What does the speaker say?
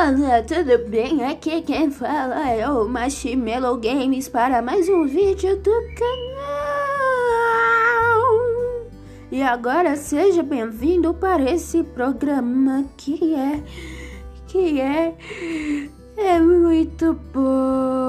Olá, é tudo bem? Aqui quem fala é o Machimelo Games para mais um vídeo do canal. E agora seja bem-vindo para esse programa que é que é é muito bom.